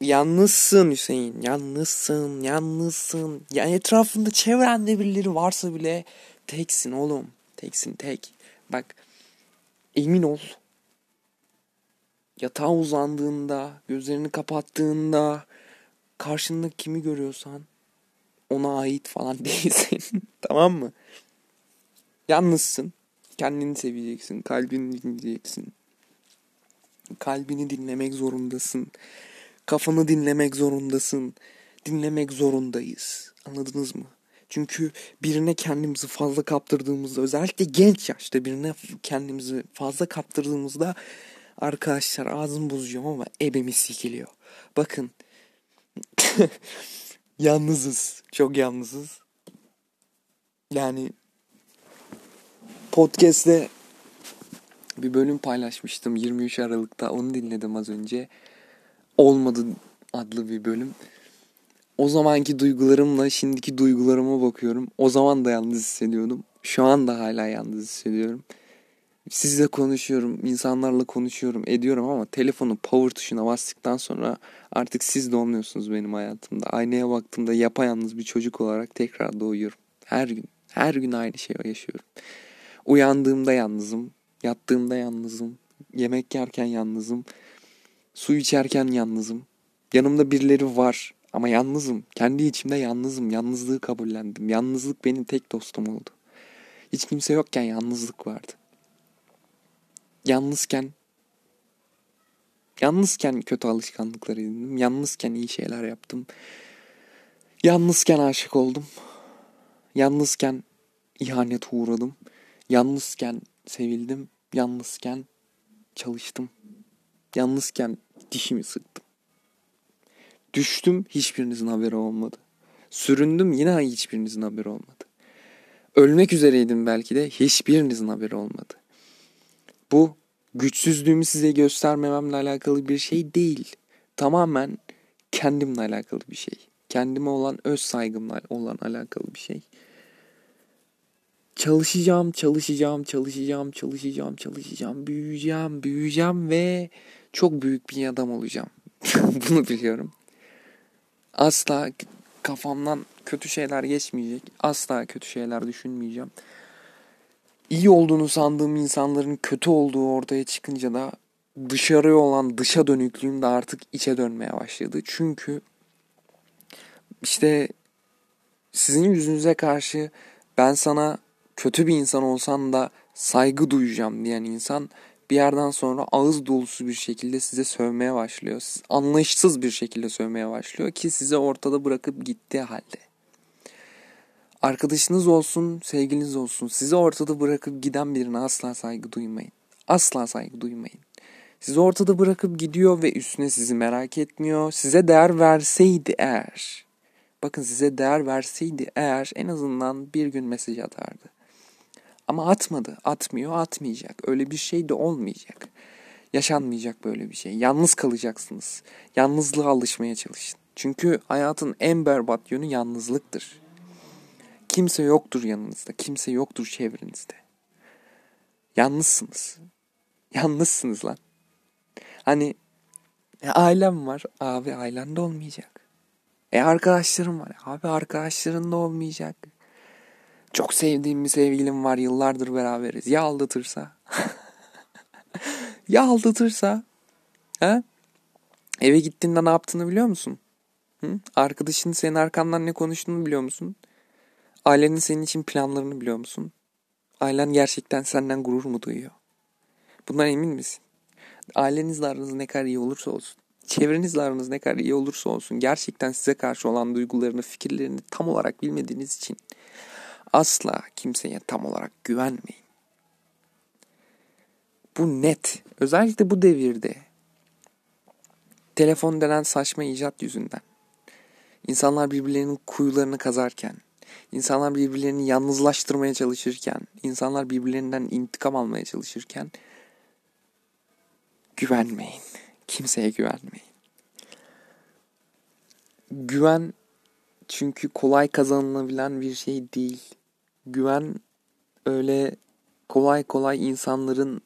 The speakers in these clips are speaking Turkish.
Yalnızsın Hüseyin. Yalnızsın. Yalnızsın. Ya etrafında çevrende birileri varsa bile teksin oğlum. Teksin tek. Bak emin ol. Yatağa uzandığında, gözlerini kapattığında karşında kimi görüyorsan ona ait falan değilsin. tamam mı? Yalnızsın. Kendini seveceksin. Kalbini dinleyeceksin. Kalbini dinlemek zorundasın. Kafanı dinlemek zorundasın. Dinlemek zorundayız. Anladınız mı? Çünkü birine kendimizi fazla kaptırdığımızda özellikle genç yaşta birine kendimizi fazla kaptırdığımızda arkadaşlar ağzım bozacağım ama ebemiz sikiliyor. Bakın yalnızız. Çok yalnızız. Yani podcast'te bir bölüm paylaşmıştım 23 Aralık'ta. Onu dinledim az önce. Olmadı adlı bir bölüm. O zamanki duygularımla şimdiki duygularıma bakıyorum. O zaman da yalnız hissediyordum. Şu an da hala yalnız hissediyorum. Sizle konuşuyorum, insanlarla konuşuyorum, ediyorum ama telefonu power tuşuna bastıktan sonra artık siz de olmuyorsunuz benim hayatımda. Aynaya baktığımda yapayalnız bir çocuk olarak tekrar doğuyorum. Her gün, her gün aynı şeyi yaşıyorum. Uyandığımda yalnızım, yattığımda yalnızım, yemek yerken yalnızım, su içerken yalnızım. Yanımda birileri var ama yalnızım. Kendi içimde yalnızım. Yalnızlığı kabullendim. Yalnızlık benim tek dostum oldu. Hiç kimse yokken yalnızlık vardı. Yalnızken Yalnızken kötü alışkanlıklar edindim. Yalnızken iyi şeyler yaptım. Yalnızken aşık oldum. Yalnızken ihanet uğradım. Yalnızken sevildim. Yalnızken çalıştım. Yalnızken dişimi sıktım. Düştüm hiçbirinizin haberi olmadı. Süründüm yine hiçbirinizin haberi olmadı. Ölmek üzereydim belki de hiçbirinizin haberi olmadı. Bu güçsüzlüğümü size göstermememle alakalı bir şey değil. Tamamen kendimle alakalı bir şey. Kendime olan öz saygımla olan alakalı bir şey. Çalışacağım, çalışacağım, çalışacağım, çalışacağım, çalışacağım, büyüyeceğim, büyüyeceğim ve çok büyük bir adam olacağım. Bunu biliyorum. Asla kafamdan kötü şeyler geçmeyecek. Asla kötü şeyler düşünmeyeceğim. İyi olduğunu sandığım insanların kötü olduğu ortaya çıkınca da dışarıya olan dışa dönüklüğüm de artık içe dönmeye başladı. Çünkü işte sizin yüzünüze karşı ben sana kötü bir insan olsan da saygı duyacağım diyen insan bir yerden sonra ağız dolusu bir şekilde size sövmeye başlıyor. Anlayışsız bir şekilde sövmeye başlıyor ki size ortada bırakıp gittiği halde. Arkadaşınız olsun, sevgiliniz olsun. Sizi ortada bırakıp giden birine asla saygı duymayın. Asla saygı duymayın. Sizi ortada bırakıp gidiyor ve üstüne sizi merak etmiyor. Size değer verseydi eğer. Bakın size değer verseydi eğer en azından bir gün mesaj atardı. Ama atmadı, atmıyor, atmayacak. Öyle bir şey de olmayacak. Yaşanmayacak böyle bir şey. Yalnız kalacaksınız. Yalnızlığa alışmaya çalışın. Çünkü hayatın en berbat yönü yalnızlıktır. Kimse yoktur yanınızda. Kimse yoktur çevrenizde. Yalnızsınız. Yalnızsınız lan. Hani e, ailem var. Abi ailen de olmayacak. E arkadaşlarım var. Abi arkadaşların da olmayacak. Çok sevdiğim bir sevgilim var. Yıllardır beraberiz. Ya aldatırsa? ya aldatırsa? Ha? Eve gittiğinde ne yaptığını biliyor musun? Hı? Arkadaşın senin arkandan ne konuştuğunu biliyor musun? Ailenin senin için planlarını biliyor musun? Ailen gerçekten senden gurur mu duyuyor? Bundan emin misin? Ailenizle aranız ne kadar iyi olursa olsun, çevrenizle aranız ne kadar iyi olursa olsun gerçekten size karşı olan duygularını, fikirlerini tam olarak bilmediğiniz için asla kimseye tam olarak güvenmeyin. Bu net. Özellikle bu devirde telefon denen saçma icat yüzünden insanlar birbirlerinin kuyularını kazarken, insanlar birbirlerini yalnızlaştırmaya çalışırken, insanlar birbirlerinden intikam almaya çalışırken güvenmeyin. Kimseye güvenmeyin. Güven çünkü kolay kazanılabilen bir şey değil. Güven öyle kolay kolay insanların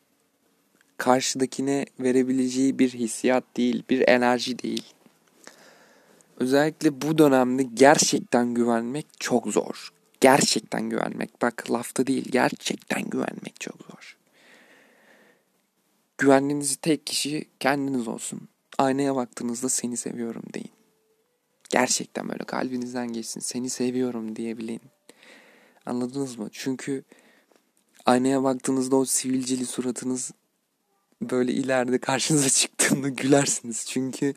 karşıdakine verebileceği bir hissiyat değil, bir enerji değil. Özellikle bu dönemde gerçekten güvenmek çok zor. Gerçekten güvenmek. Bak lafta değil gerçekten güvenmek çok zor. Güvendiğiniz tek kişi kendiniz olsun. Aynaya baktığınızda seni seviyorum deyin. Gerçekten böyle kalbinizden geçsin. Seni seviyorum diyebilin. Anladınız mı? Çünkü aynaya baktığınızda o sivilceli suratınız böyle ileride karşınıza çıktığında gülersiniz. Çünkü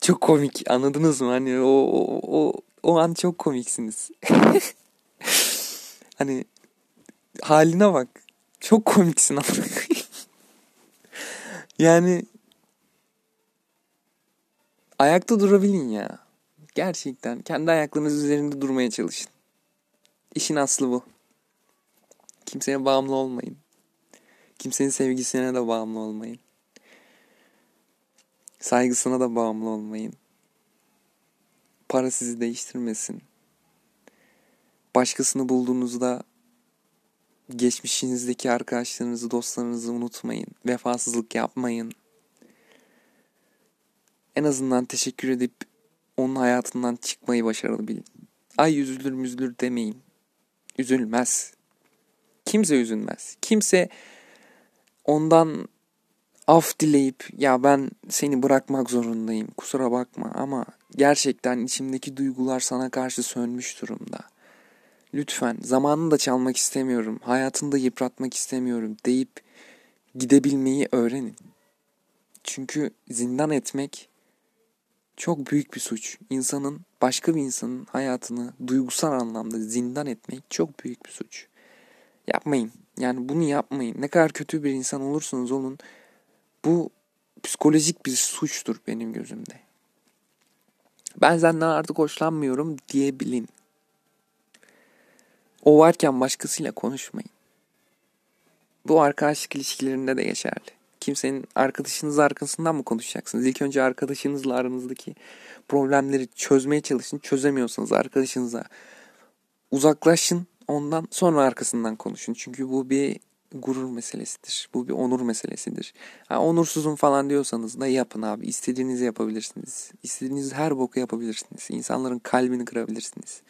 çok komik anladınız mı? Hani o, o, o, o an çok komiksiniz. hani haline bak. Çok komiksin yani ayakta durabilin ya. Gerçekten kendi ayaklarınız üzerinde durmaya çalışın. İşin aslı bu. Kimseye bağımlı olmayın. Kimsenin sevgisine de bağımlı olmayın. Saygısına da bağımlı olmayın. Para sizi değiştirmesin. Başkasını bulduğunuzda geçmişinizdeki arkadaşlarınızı, dostlarınızı unutmayın. Vefasızlık yapmayın. En azından teşekkür edip onun hayatından çıkmayı başarılı bilin. Ay üzülür müzülür demeyin. Üzülmez. Kimse üzülmez. Kimse ondan af dileyip ya ben seni bırakmak zorundayım kusura bakma ama gerçekten içimdeki duygular sana karşı sönmüş durumda. Lütfen zamanını da çalmak istemiyorum, hayatını da yıpratmak istemiyorum deyip gidebilmeyi öğrenin. Çünkü zindan etmek çok büyük bir suç. İnsanın başka bir insanın hayatını duygusal anlamda zindan etmek çok büyük bir suç. Yapmayın. Yani bunu yapmayın. Ne kadar kötü bir insan olursanız olun bu psikolojik bir suçtur benim gözümde. Ben senden artık hoşlanmıyorum diyebilin. O varken başkasıyla konuşmayın. Bu arkadaşlık ilişkilerinde de geçerli. Kimsenin arkadaşınız arkasından mı konuşacaksınız? İlk önce arkadaşınızla aranızdaki problemleri çözmeye çalışın. Çözemiyorsanız arkadaşınıza uzaklaşın. Ondan sonra arkasından konuşun. Çünkü bu bir gurur meselesidir. Bu bir onur meselesidir. Ha, onursuzum falan diyorsanız da yapın abi. İstediğinizi yapabilirsiniz. İstediğiniz her boku yapabilirsiniz. İnsanların kalbini kırabilirsiniz.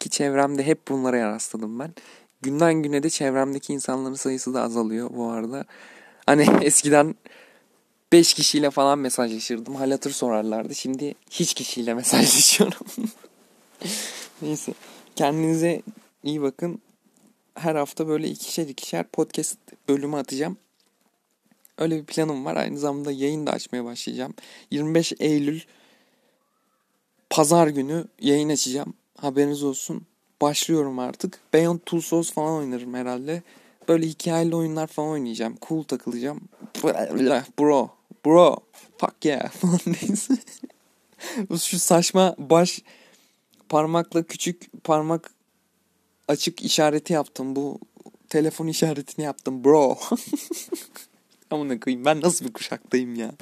Ki çevremde hep bunlara rastladım ben. Günden güne de çevremdeki insanların sayısı da azalıyor bu arada. Hani eskiden 5 kişiyle falan mesajlaşırdım. Hal hatır sorarlardı. Şimdi hiç kişiyle mesajlaşıyorum. Neyse. Kendinize iyi bakın her hafta böyle ikişer ikişer podcast bölümü atacağım. Öyle bir planım var. Aynı zamanda yayın da açmaya başlayacağım. 25 Eylül pazar günü yayın açacağım. Haberiniz olsun. Başlıyorum artık. Beyond Two Souls falan oynarım herhalde. Böyle hikayeli oyunlar falan oynayacağım. Cool takılacağım. Bro. Bro. Fuck yeah. Falan neyse. Şu saçma baş parmakla küçük parmak açık işareti yaptım. Bu telefon işaretini yaptım bro. Amına koyayım ben nasıl bir kuşaktayım ya.